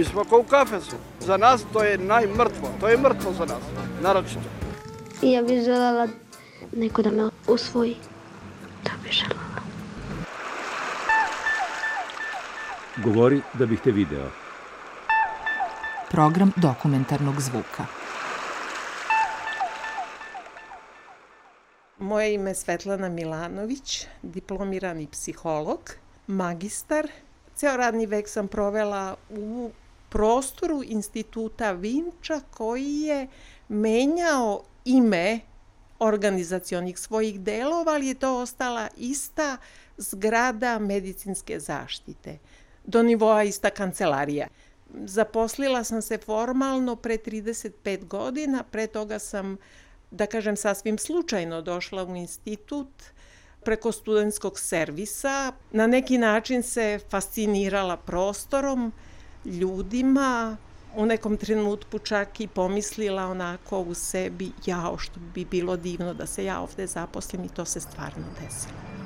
Mi smo kao u kafesu. Za nas to je najmrtvo. To je mrtvo za nas, naročito. I ja bih želela neko da me usvoji. Da bih želela. Govori da bih te video. Program dokumentarnog zvuka. Moje ime je Svetlana Milanović, diplomirani psiholog, magistar. Ceo radni vek sam provela u prostoru instituta Vinča koji je menjao ime organizacionih svojih delova, ali je to ostala ista zgrada medicinske zaštite. Do nivoa ista kancelarija. Zaposlila sam se formalno pre 35 godina, pre toga sam, da kažem, sasvim slučajno došla u institut preko studentskog servisa. Na neki način se fascinirala prostorom, ljudima, u nekom trenutku čak i pomislila onako u sebi, jao što bi bilo divno da se ja ovde zaposlim i to se stvarno desilo.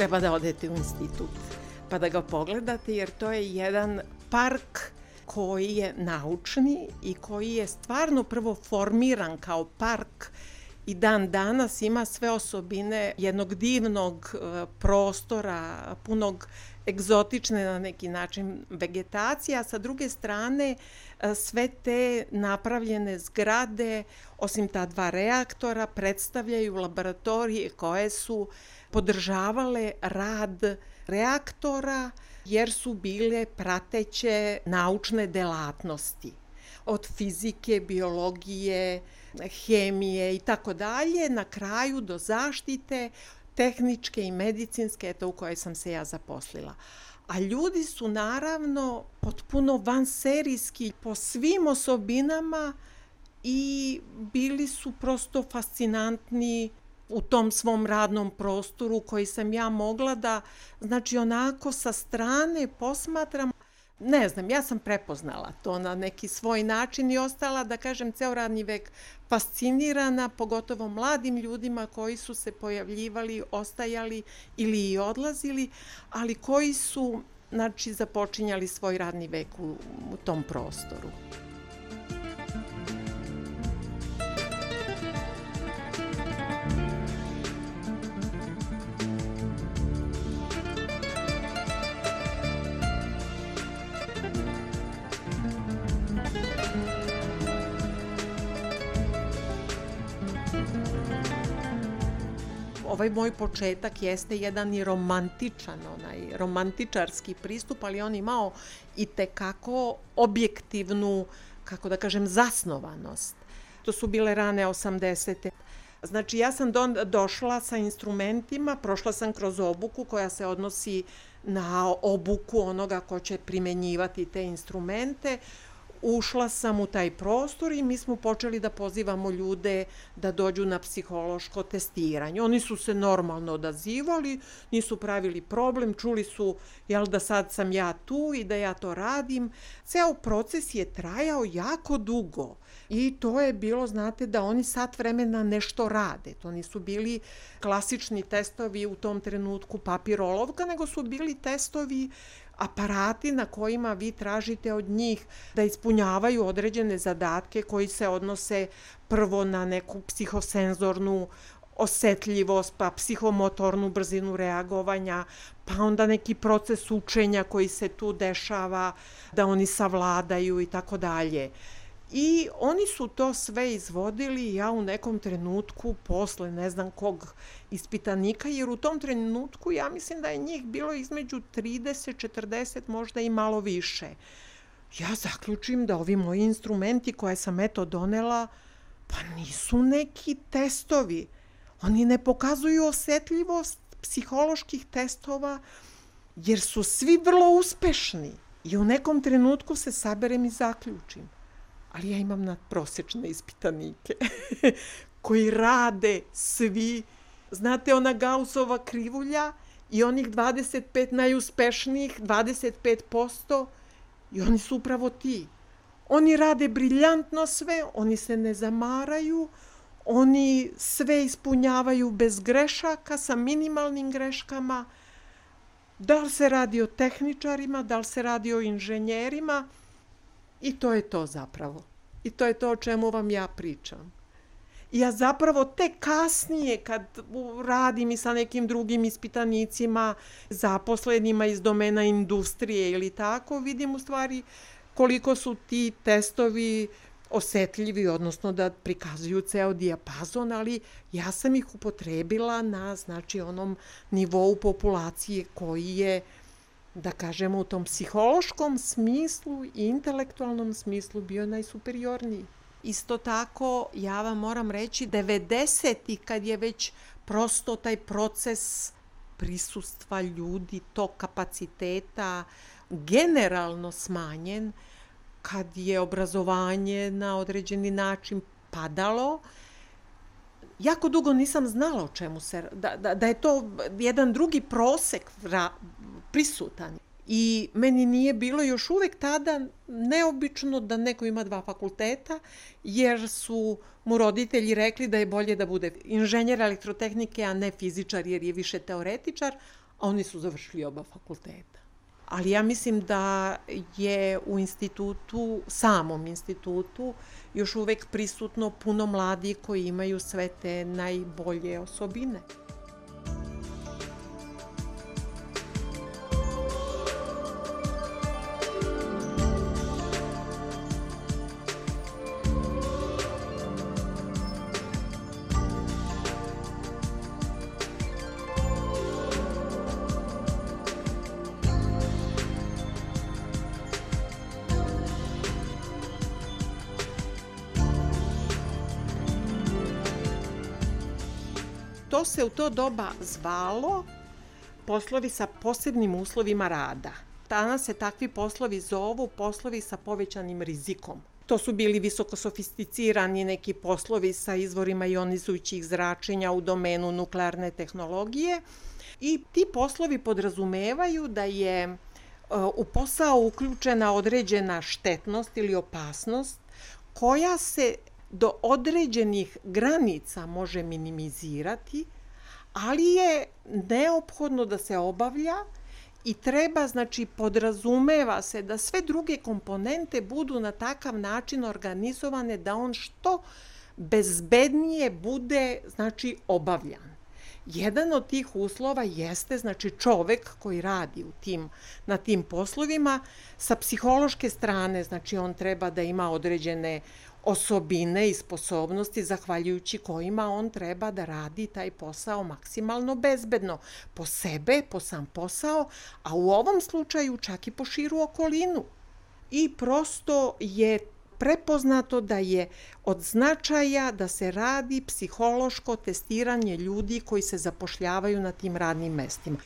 Treba da odete u institut pa da ga pogledate jer to je jedan park koji je naučni i koji je stvarno prvo formiran kao park i dan danas ima sve osobine jednog divnog e, prostora, punog egzotične na neki način vegetacije, a sa druge strane e, sve te napravljene zgrade, osim ta dva reaktora, predstavljaju laboratorije koje su podržavale rad reaktora jer su bile prateće naučne delatnosti od fizike, biologije, hemije i tako dalje, na kraju do zaštite tehničke i medicinske, eto u kojoj sam se ja zaposlila. A ljudi su naravno potpuno vanserijski po svim osobinama i bili su prosto fascinantni u tom svom radnom prostoru koji sam ja mogla da, znači onako sa strane posmatram, ne znam, ja sam prepoznala to na neki svoj način i ostala, da kažem, ceo radni vek fascinirana, pogotovo mladim ljudima koji su se pojavljivali, ostajali ili i odlazili, ali koji su, znači, započinjali svoj radni vek u, u tom prostoru. Ovaj moj početak jeste jedan i romantičan, onaj romantičarski pristup, ali on imao i tekako objektivnu, kako da kažem, zasnovanost. To su bile rane 80. Znači ja sam do, došla sa instrumentima, prošla sam kroz obuku koja se odnosi na obuku onoga ko će primenjivati te instrumente ušla sam u taj prostor i mi smo počeli da pozivamo ljude da dođu na psihološko testiranje. Oni su se normalno odazivali, nisu pravili problem, čuli su jel da sad sam ja tu i da ja to radim. Ceo proces je trajao jako dugo i to je bilo, znate, da oni sat vremena nešto rade. To nisu bili klasični testovi u tom trenutku papirolovka, nego su bili testovi aparati na kojima vi tražite od njih da ispunjavaju određene zadatke koji se odnose prvo na neku psihosenzornu osetljivost, pa psihomotornu brzinu reagovanja, pa onda neki proces učenja koji se tu dešava, da oni savladaju i tako dalje. I oni su to sve izvodili ja u nekom trenutku posle ne znam kog ispitanika, jer u tom trenutku ja mislim da je njih bilo između 30, 40, možda i malo više. Ja zaključim da ovi moji instrumenti koje sam eto donela, pa nisu neki testovi. Oni ne pokazuju osetljivost psiholoških testova, jer su svi vrlo uspešni. I u nekom trenutku se saberem i zaključim ali ja imam nadprosečne ispitanike koji rade svi. Znate, ona Gaussova krivulja i onih 25 najuspešnijih, 25%, i oni su upravo ti. Oni rade briljantno sve, oni se ne zamaraju, oni sve ispunjavaju bez grešaka, sa minimalnim greškama. Da li se radi o tehničarima, da li se radi o inženjerima, I to je to zapravo. I to je to o čemu vam ja pričam. Ja zapravo te kasnije kad radim i sa nekim drugim ispitanicima, zaposlenima iz domena industrije ili tako, vidim u stvari koliko su ti testovi osetljivi, odnosno da prikazuju ceo dijapazon, ali ja sam ih upotrebila na znači onom nivou populacije koji je da kažemo u tom psihološkom smislu i intelektualnom smislu bio najsuperiorniji. Isto tako, ja vam moram reći, 90. kad je već prosto taj proces prisustva ljudi, to kapaciteta generalno smanjen, kad je obrazovanje na određeni način padalo, jako dugo nisam znala o čemu se, da, da, da je to jedan drugi prosek prisutan. I meni nije bilo još uvek tada neobično da neko ima dva fakulteta, jer su mu roditelji rekli da je bolje da bude inženjer elektrotehnike, a ne fizičar, jer je više teoretičar, a oni su završili oba fakulteta. Ali ja mislim da je u institutu, samom institutu, još uvek prisutno puno mladi koji imaju sve te najbolje osobine. Se u to doba zvalo poslovi sa posebnim uslovima rada. Danas se takvi poslovi zovu poslovi sa povećanim rizikom. To su bili visoko sofisticirani neki poslovi sa izvorima ionizujućih zračenja u domenu nuklearne tehnologije i ti poslovi podrazumevaju da je e, u posao uključena određena štetnost ili opasnost koja se do određenih granica može minimizirati, ali je neophodno da se obavlja i treba, znači, podrazumeva se da sve druge komponente budu na takav način organizovane da on što bezbednije bude, znači, obavljan. Jedan od tih uslova jeste znači čovek koji radi u tim na tim poslovima sa psihološke strane znači on treba da ima određene osobine i sposobnosti zahvaljujući kojima on treba da radi taj posao maksimalno bezbedno po sebe, po sam posao, a u ovom slučaju čak i po širu okolinu. I prosto je prepoznato da je od značaja da se radi psihološko testiranje ljudi koji se zapošljavaju na tim radnim mestima.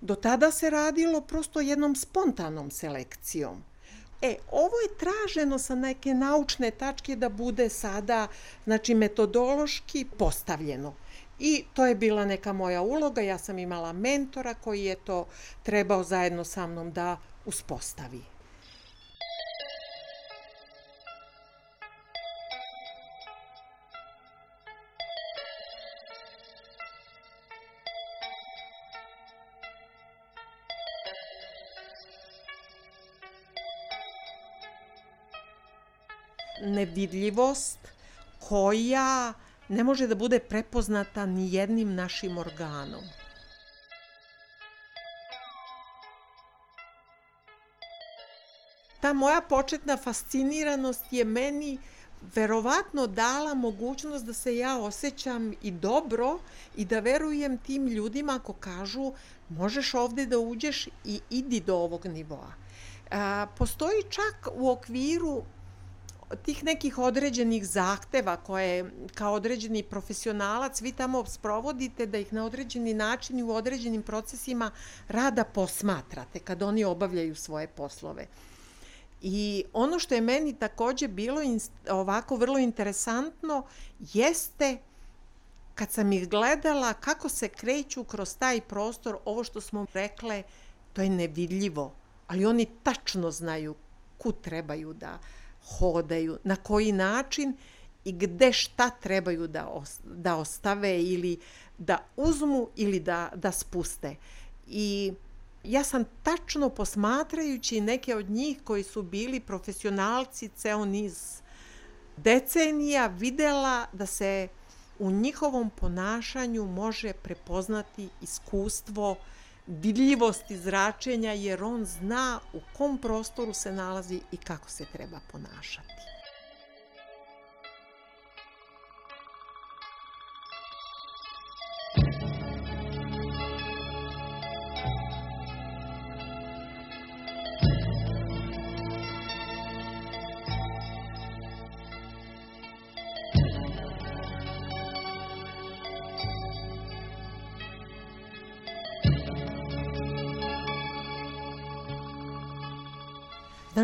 Do tada se radilo prosto jednom spontanom selekcijom. E, ovo je traženo sa neke naučne tačke da bude sada, znači, metodološki postavljeno. I to je bila neka moja uloga, ja sam imala mentora koji je to trebao zajedno sa mnom da uspostavi. Nevidljivost koja ne može da bude prepoznata ni jednim našim organom. Ta moja početna fasciniranost je meni verovatno dala mogućnost da se ja osjećam i dobro i da verujem tim ljudima ako kažu možeš ovde da uđeš i idi do ovog nivoa. Postoji čak u okviru tih nekih određenih zahteva koje kao određeni profesionalac vi tamo sprovodite da ih na određeni način i u određenim procesima rada posmatrate kad oni obavljaju svoje poslove. I ono što je meni takođe bilo ovako vrlo interesantno jeste kad sam ih gledala kako se kreću kroz taj prostor, ovo što smo rekle, to je nevidljivo, ali oni tačno znaju kud trebaju da hodaju, na koji način i gde šta trebaju da, da ostave ili da uzmu ili da, da spuste. I ja sam tačno posmatrajući neke od njih koji su bili profesionalci ceo niz decenija videla da se u njihovom ponašanju može prepoznati iskustvo vidljivosti zračenja jer on zna u kom prostoru se nalazi i kako se treba ponašati.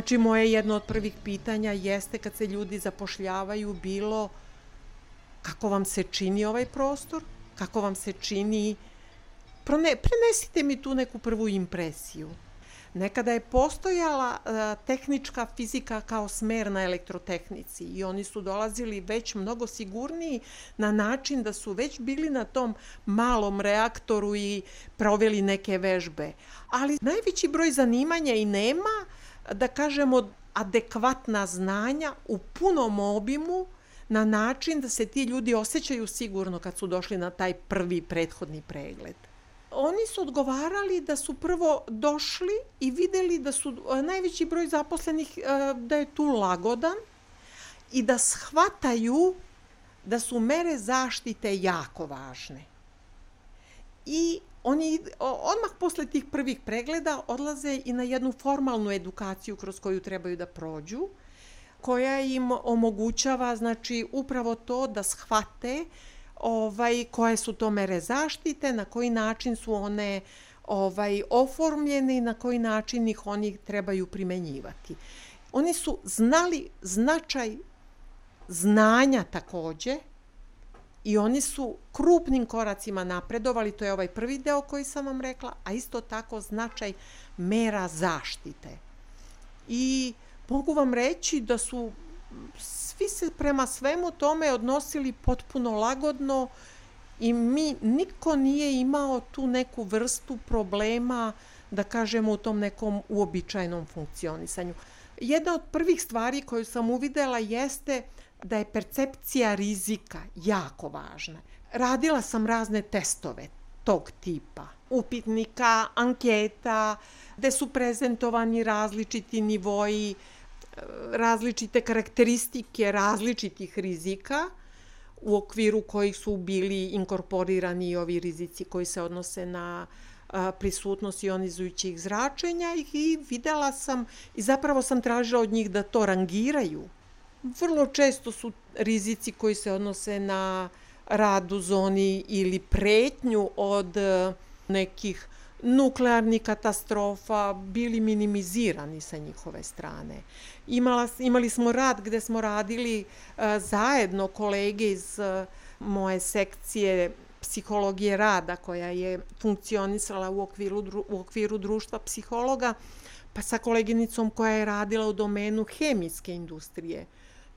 Znači, moje jedno od prvih pitanja jeste kad se ljudi zapošljavaju bilo kako vam se čini ovaj prostor, kako vam se čini... Prone, prenesite mi tu neku prvu impresiju. Nekada je postojala uh, tehnička fizika kao smer na elektrotehnici i oni su dolazili već mnogo sigurniji na način da su već bili na tom malom reaktoru i proveli neke vežbe. Ali najveći broj zanimanja i nema da kažemo, adekvatna znanja u punom obimu na način da se ti ljudi osjećaju sigurno kad su došli na taj prvi prethodni pregled. Oni su odgovarali da su prvo došli i videli da su najveći broj zaposlenih da je tu lagodan i da shvataju da su mere zaštite jako važne. I oni odmah posle tih prvih pregleda odlaze i na jednu formalnu edukaciju kroz koju trebaju da prođu, koja im omogućava znači upravo to da shvate ovaj koje su to mere zaštite, na koji način su one ovaj oformljene i na koji način ih oni trebaju primenjivati. Oni su znali značaj znanja takođe I oni su krupnim koracima napredovali, to je ovaj prvi deo koji sam vam rekla, a isto tako značaj mera zaštite. I mogu vam reći da su svi se prema svemu tome odnosili potpuno lagodno i mi, niko nije imao tu neku vrstu problema, da kažemo, u tom nekom uobičajenom funkcionisanju. Jedna od prvih stvari koju sam uvidela jeste da je percepcija rizika jako važna. Radila sam razne testove tog tipa, upitnika, anketa, gde su prezentovani različiti nivoji, različite karakteristike različitih rizika u okviru kojih su bili inkorporirani i ovi rizici koji se odnose na prisutnost ionizujućih zračenja i videla sam i zapravo sam tražila od njih da to rangiraju Vrlo često su rizici koji se odnose na rad u zoni ili pretnju od e, nekih nuklearnih katastrofa bili minimizirani sa njihove strane. Imala, imali smo rad gde smo radili uh, zajedno kolege iz uh, moje sekcije psihologije rada koja je funkcionisala u okviru, u okviru društva psihologa, pa sa koleginicom koja je radila u domenu hemijske industrije.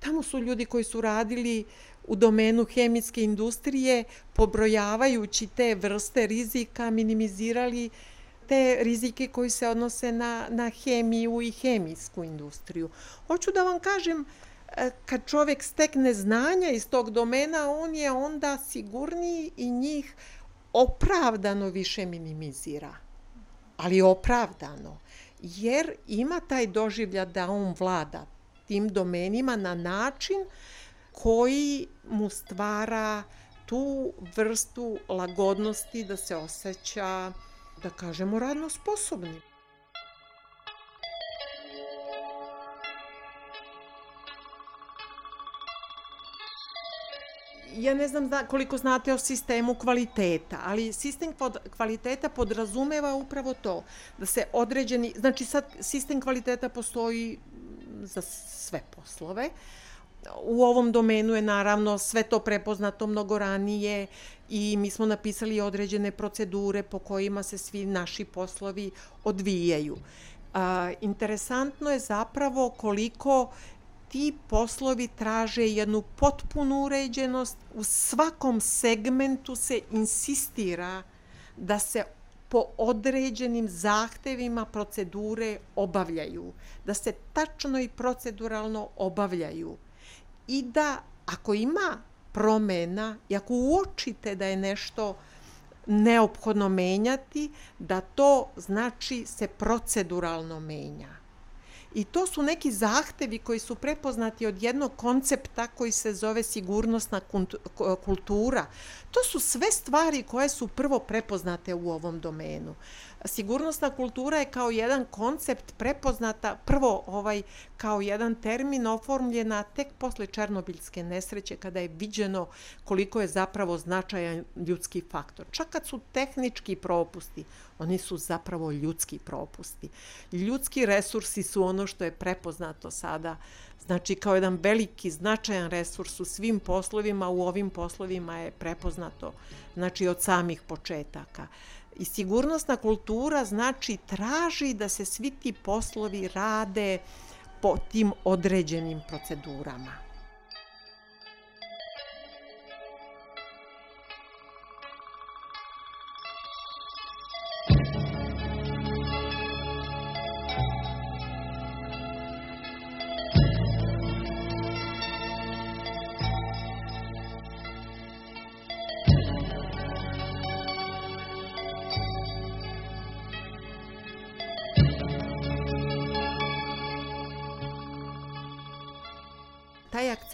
Tamo su ljudi koji su radili u domenu hemijske industrije, pobrojavajući te vrste rizika, minimizirali te rizike koji se odnose na, na hemiju i hemijsku industriju. Hoću da vam kažem e, kad čovjek stekne znanja iz tog domena, on je onda sigurniji i njih opravdano više minimizira. Ali opravdano. Jer ima taj doživlja da on vlada tim domenima na način koji mu stvara tu vrstu lagodnosti da se osjeća, da kažemo, radno sposobnim. ja ne znam da, koliko znate o sistemu kvaliteta, ali sistem kvaliteta podrazumeva upravo to, da se određeni, znači sad sistem kvaliteta postoji za sve poslove, u ovom domenu je naravno sve to prepoznato mnogo ranije i mi smo napisali određene procedure po kojima se svi naši poslovi odvijaju. A, interesantno je zapravo koliko ti poslovi traže jednu potpunu uređenost. U svakom segmentu se insistira da se po određenim zahtevima procedure obavljaju, da se tačno i proceduralno obavljaju i da ako ima promena i ako uočite da je nešto neophodno menjati, da to znači se proceduralno menja. I to su neki zahtevi koji su prepoznati od jednog koncepta koji se zove sigurnosna kultura. To su sve stvari koje su prvo prepoznate u ovom domenu. Sigurnosna kultura je kao jedan koncept prepoznata, prvo ovaj kao jedan termin oformljena tek posle Černobiljske nesreće kada je viđeno koliko je zapravo značajan ljudski faktor. Čak kad su tehnički propusti, oni su zapravo ljudski propusti. Ljudski resursi su ono što je prepoznato sada Znači, kao jedan veliki, značajan resurs u svim poslovima, u ovim poslovima je prepoznato, znači, od samih početaka. I sigurnosna kultura znači traži da se svi ti poslovi rade po tim određenim procedurama.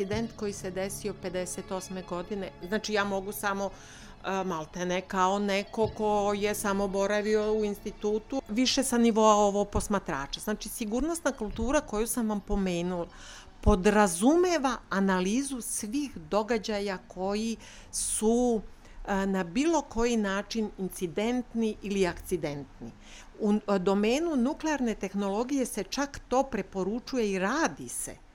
Taj akcident koji se desio 58. godine, znači ja mogu samo uh, maltene kao neko ko je samo boravio u institutu, više sa nivoa ovo posmatrača. Znači, sigurnosna kultura koju sam vam pomenula podrazumeva analizu svih događaja koji su na bilo koji način incidentni ili akcidentni. U domenu nuklearne tehnologije se čak to preporučuje i radi se –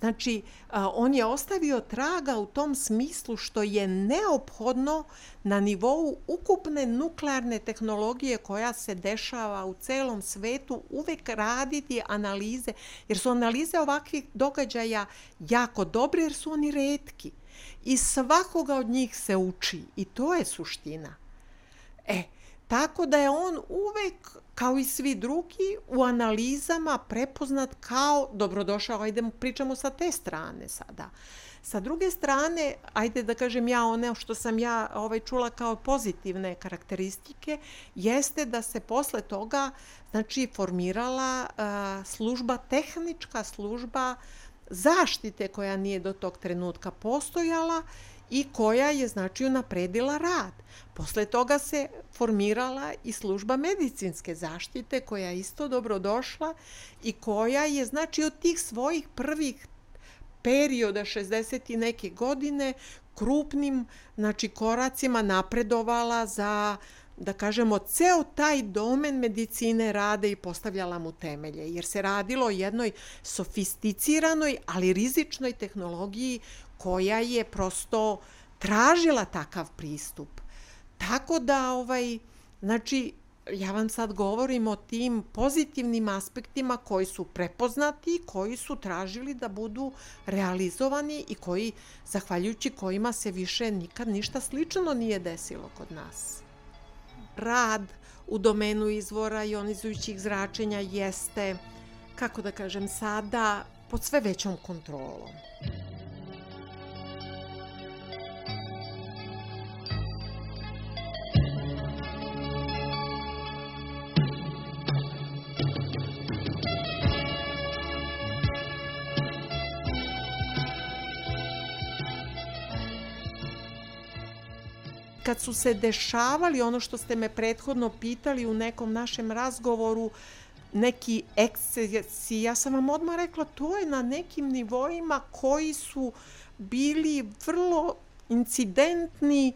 Znači, on je ostavio traga u tom smislu što je neophodno na nivou ukupne nuklearne tehnologije koja se dešava u celom svetu uvek raditi analize, jer su analize ovakvih događaja jako dobre jer su oni redki. I svakoga od njih se uči i to je suština. E, tako da je on uvek kao i svi drugi, u analizama prepoznat kao dobrodošao, ajde pričamo sa te strane sada. Sa druge strane, ajde da kažem ja one što sam ja ovaj čula kao pozitivne karakteristike, jeste da se posle toga znači formirala uh, služba, tehnička služba zaštite koja nije do tog trenutka postojala i koja je znači unapredila rad. Posle toga se formirala i služba medicinske zaštite koja je isto dobro došla i koja je znači od tih svojih prvih perioda 60 i neke godine krupnim znači koracima napredovala za da kažemo, ceo taj domen medicine rade i postavljala mu temelje, jer se radilo o jednoj sofisticiranoj, ali rizičnoj tehnologiji koja je prosto tražila takav pristup. Tako da, ovaj, znači, ja vam sad govorim o tim pozitivnim aspektima koji su prepoznati, koji su tražili da budu realizovani i koji, zahvaljujući kojima se više nikad ništa slično nije desilo kod nas. Rad u domenu izvora ionizujućih zračenja jeste, kako da kažem sada, pod sve većom kontrolom. Kad su se dešavali ono što ste me prethodno pitali u nekom našem razgovoru, neki ekscesi, ja sam vam odmah rekla, to je na nekim nivoima koji su bili vrlo incidentni,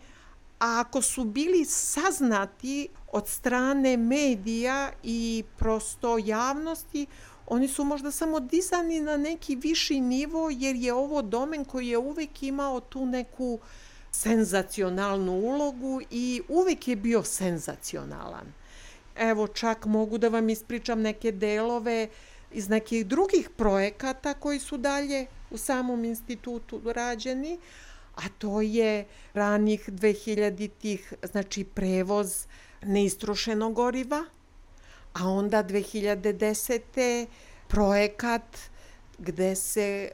a ako su bili saznati od strane medija i prosto javnosti, oni su možda samo dizani na neki viši nivo jer je ovo domen koji je uvek imao tu neku uh, senzacionalnu ulogu i uvek je bio senzacionalan. Evo čak mogu da vam ispričam neke delove iz nekih drugih projekata koji su dalje u samom institutu rađeni, a to je ranih 2000-ih, znači prevoz neistrošenog goriva, a onda 2010. projekat gde se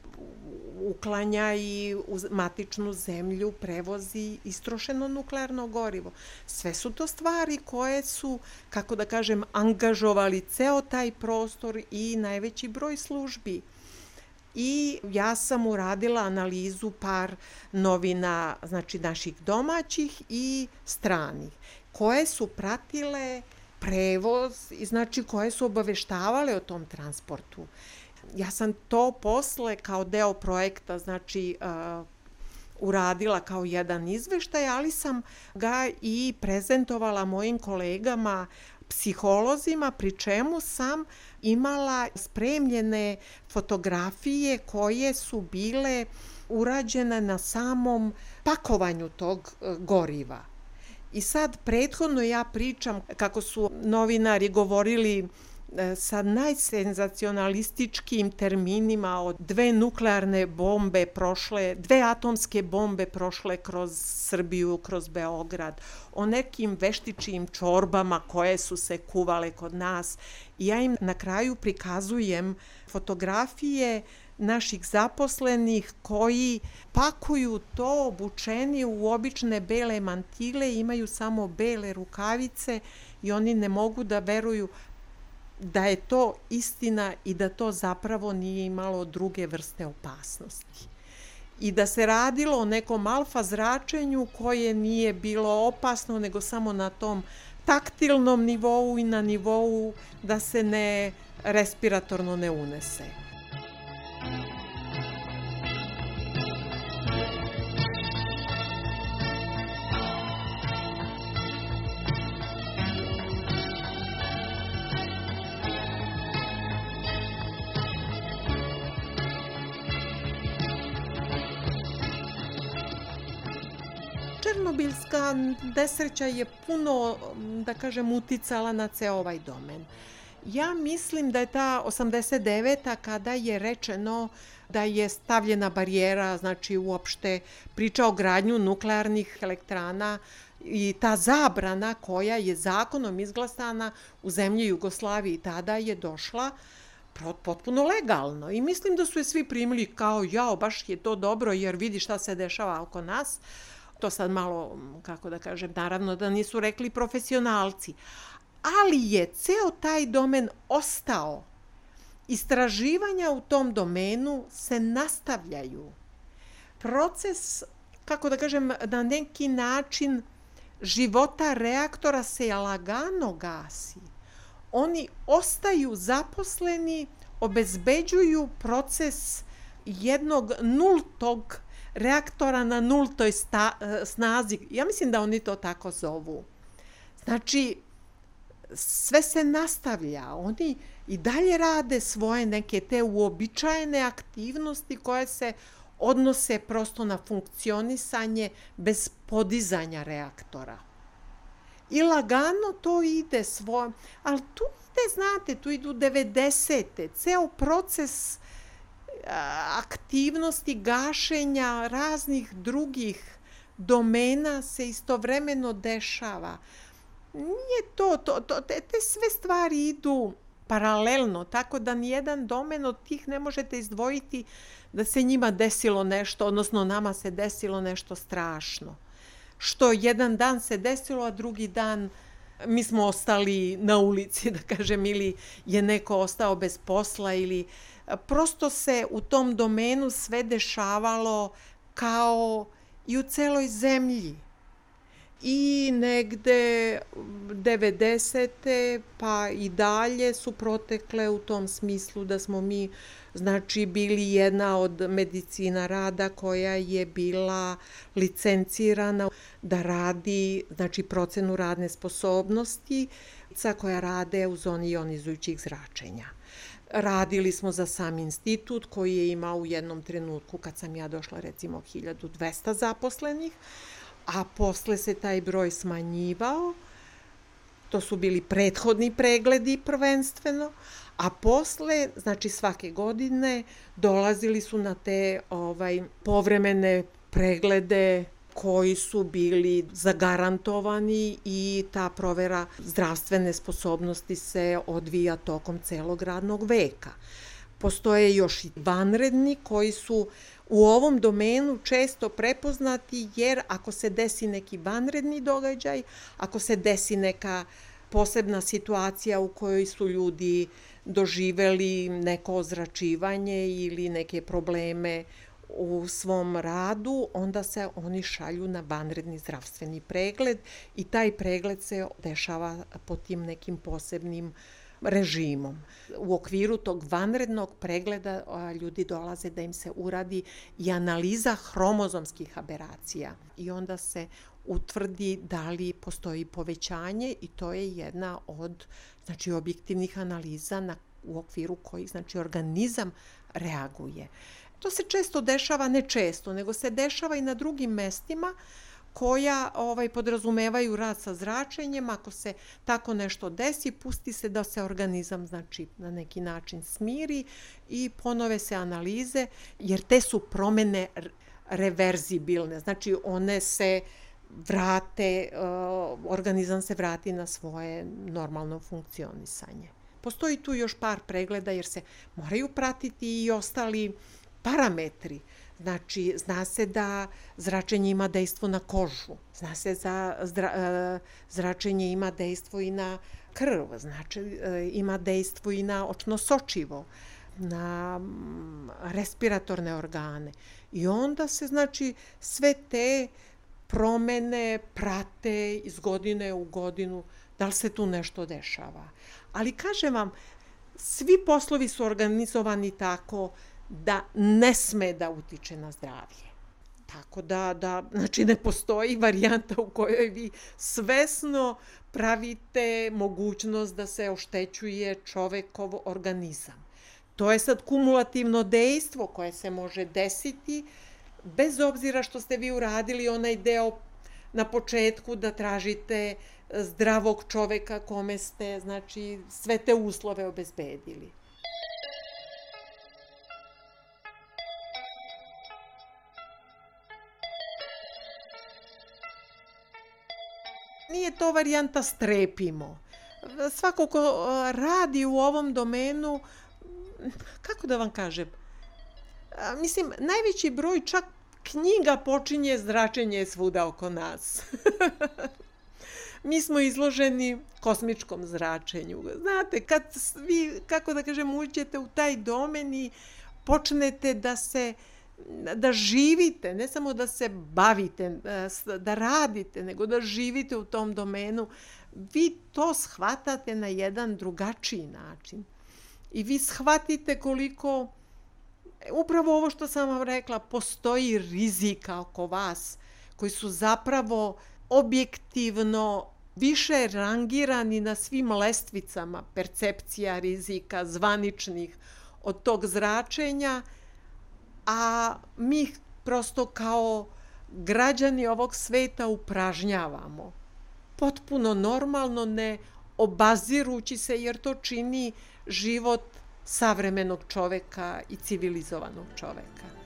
uklanja i u matičnu zemlju prevozi istrošeno nuklearno gorivo. Sve su to stvari koje su, kako da kažem, angažovali ceo taj prostor i najveći broj službi. I ja sam uradila analizu par novina, znači naših domaćih i stranih, koje su pratile prevoz i znači koje su obaveštavale o tom transportu ja sam to posle kao deo projekta, znači uh, uradila kao jedan izveštaj, ali sam ga i prezentovala mojim kolegama psiholozima, pri čemu sam imala spremljene fotografije koje su bile urađene na samom pakovanju tog uh, goriva. I sad prethodno ja pričam kako su novinari govorili sa najsenzacionalističkim terminima od dve nuklearne bombe prošle, dve atomske bombe prošle kroz Srbiju, kroz Beograd, o nekim veštičijim čorbama koje su se kuvale kod nas. I ja im na kraju prikazujem fotografije naših zaposlenih koji pakuju to obučeni u obične bele mantile, imaju samo bele rukavice i oni ne mogu da veruju da je to istina i da to zapravo nije imalo druge vrste opasnosti. I da se radilo o nekom alfa zračenju koje nije bilo opasno, nego samo na tom taktilnom nivou i na nivou da se ne respiratorno ne unese. Nesreća je puno, da kažem, uticala na ceo ovaj domen. Ja mislim da je ta 89. kada je rečeno da je stavljena barijera, znači uopšte priča o gradnju nuklearnih elektrana i ta zabrana koja je zakonom izglasana u zemlji Jugoslaviji tada je došla potpuno legalno i mislim da su je svi primili kao jao, baš je to dobro jer vidi šta se dešava oko nas to sad malo, kako da kažem, naravno da nisu rekli profesionalci, ali je ceo taj domen ostao. Istraživanja u tom domenu se nastavljaju. Proces, kako da kažem, na neki način života reaktora se lagano gasi. Oni ostaju zaposleni, obezbeđuju proces jednog nultog reaktora na nultoj sta, e, snazi. Ja mislim da oni to tako zovu. Znači, sve se nastavlja. Oni i dalje rade svoje neke te uobičajene aktivnosti koje se odnose prosto na funkcionisanje bez podizanja reaktora. I lagano to ide svoje, ali tu ide, znate, tu idu 90. Ceo proces aktivnosti gašenja raznih drugih domena se istovremeno dešava. Nije to, to, to te, te sve stvari idu paralelno, tako da nijedan domen od tih ne možete izdvojiti da se njima desilo nešto, odnosno nama se desilo nešto strašno. Što jedan dan se desilo, a drugi dan mi smo ostali na ulici, da kažem, ili je neko ostao bez posla ili prosto se u tom domenu sve dešavalo kao i u celoj zemlji. I negde 90. pa i dalje su protekle u tom smislu da smo mi znači bili jedna od medicina rada koja je bila licencirana da radi znači procenu radne sposobnosti sa koja rade u zoni ionizujućih zračenja. Radili smo za sam institut koji je imao u jednom trenutku kad sam ja došla recimo 1200 zaposlenih, a posle se taj broj smanjivao. To su bili prethodni pregledi prvenstveno, a posle, znači svake godine, dolazili su na te ovaj povremene preglede koji su bili zagarantovani i ta provera zdravstvene sposobnosti se odvija tokom celog radnog veka. Postoje još i vanredni koji su u ovom domenu često prepoznati jer ako se desi neki vanredni događaj, ako se desi neka posebna situacija u kojoj su ljudi doživeli neko ozračivanje ili neke probleme u svom radu, onda se oni šalju na vanredni zdravstveni pregled i taj pregled se dešava po tim nekim posebnim režimom. U okviru tog vanrednog pregleda ljudi dolaze da im se uradi i analiza hromozomskih aberacija i onda se utvrdi da li postoji povećanje i to je jedna od znači objektivnih analiza na u okviru kojih znači organizam reaguje. To se često dešava, ne često, nego se dešava i na drugim mestima koja ovaj podrazumevaju rad sa zračenjem. Ako se tako nešto desi, pusti se da se organizam znači na neki način smiri i ponove se analize, jer te su promene reverzibilne. Znači one se vrate, organizam se vrati na svoje normalno funkcionisanje. Postoji tu još par pregleda jer se moraju pratiti i ostali parametri. Znači, zna se da zračenje ima dejstvo na kožu, zna se da zra, e, zračenje ima dejstvo i na krv, znači e, ima dejstvo i na očno sočivo, na mm, respiratorne organe. I onda se, znači, sve te promene prate iz godine u godinu, da li se tu nešto dešava. Ali kažem vam, svi poslovi su organizovani tako da ne sme da utiče na zdravlje. Tako da, da, znači ne postoji varijanta u kojoj vi svesno pravite mogućnost da se oštećuje čovekov organizam. To je sad kumulativno dejstvo koje se može desiti bez obzira što ste vi uradili onaj deo na početku da tražite zdravog čoveka kome ste znači sve te uslove obezbedili. Nije to varijanta strepimo. Svako ko radi u ovom domenu, kako da vam kažem, mislim, najveći broj čak knjiga počinje zračenje svuda oko nas. mi smo izloženi kosmičkom zračenju. Znate, kad vi, kako da kažem, uđete u taj domen i počnete da se da živite, ne samo da se bavite, da radite, nego da živite u tom domenu, vi to shvatate na jedan drugačiji način. I vi shvatite koliko, upravo ovo što sam vam rekla, postoji rizika oko vas, koji su zapravo objektivno više rangirani na svim lestvicama percepcija rizika zvaničnih od tog zračenja, a mi prosto kao građani ovog sveta upražnjavamo. Potpuno normalno ne obazirući se jer to čini život savremenog čoveka i civilizovanog čoveka.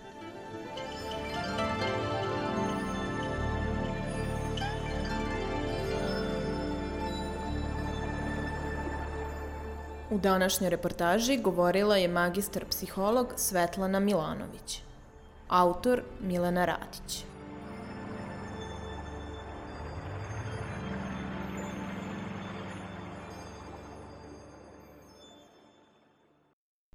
U današnjoj reportaži govorila je magistar psiholog Svetlana Milanović. Autor Milena Radić.